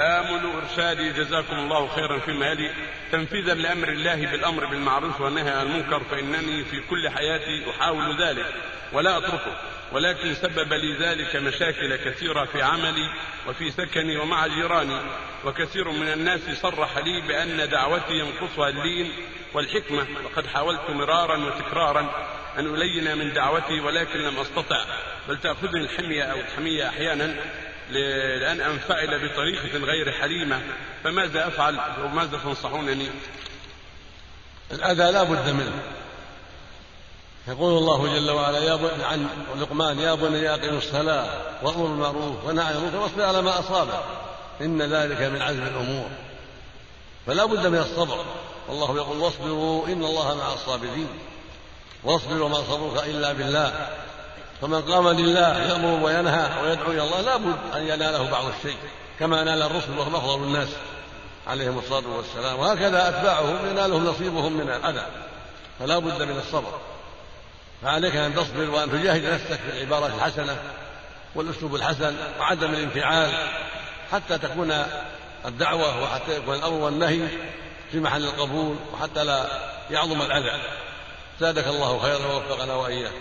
آمل إرشادي جزاكم الله خيرا فيما يلي تنفيذا لأمر الله بالأمر بالمعروف والنهي عن المنكر فإنني في كل حياتي أحاول ذلك ولا أتركه ولكن سبب لي ذلك مشاكل كثيرة في عملي وفي سكني ومع جيراني وكثير من الناس صرح لي بأن دعوتي ينقصها اللين والحكمة وقد حاولت مرارا وتكرارا أن ألين من دعوتي ولكن لم أستطع بل تأخذني الحمية أو الحمية أحيانا. لأن أنفعل بطريقة غير حليمة فماذا أفعل؟ وماذا تنصحونني؟ الأذى لا بد منه. يقول الله جل وعلا يا عن لقمان يا بني أقم الصلاة وأمر بالمعروف ونهى عن المنكر واصبر على ما أصابك إن ذلك من عزم الأمور. فلا بد من الصبر. والله يقول واصبروا إن الله مع الصابرين. واصبر وما صبرك إلا بالله. فمن قام لله يأمر وينهى ويدعو إلى الله لا بد أن يناله بعض الشيء كما نال الرسل وهم أفضل الناس عليهم الصلاة والسلام. وهكذا أتباعهم ينالهم نصيبهم من الأذى فلا بد من الصبر. فعليك أن تصبر وأن تجاهد نفسك بالعبارة الحسنة والأسلوب الحسن وعدم الانفعال حتى تكون الدعوة وحتى يكون الأمر والنهي في محل القبول وحتى لا يعظم الأذى. زادك الله خيرا ووفقنا وإياك.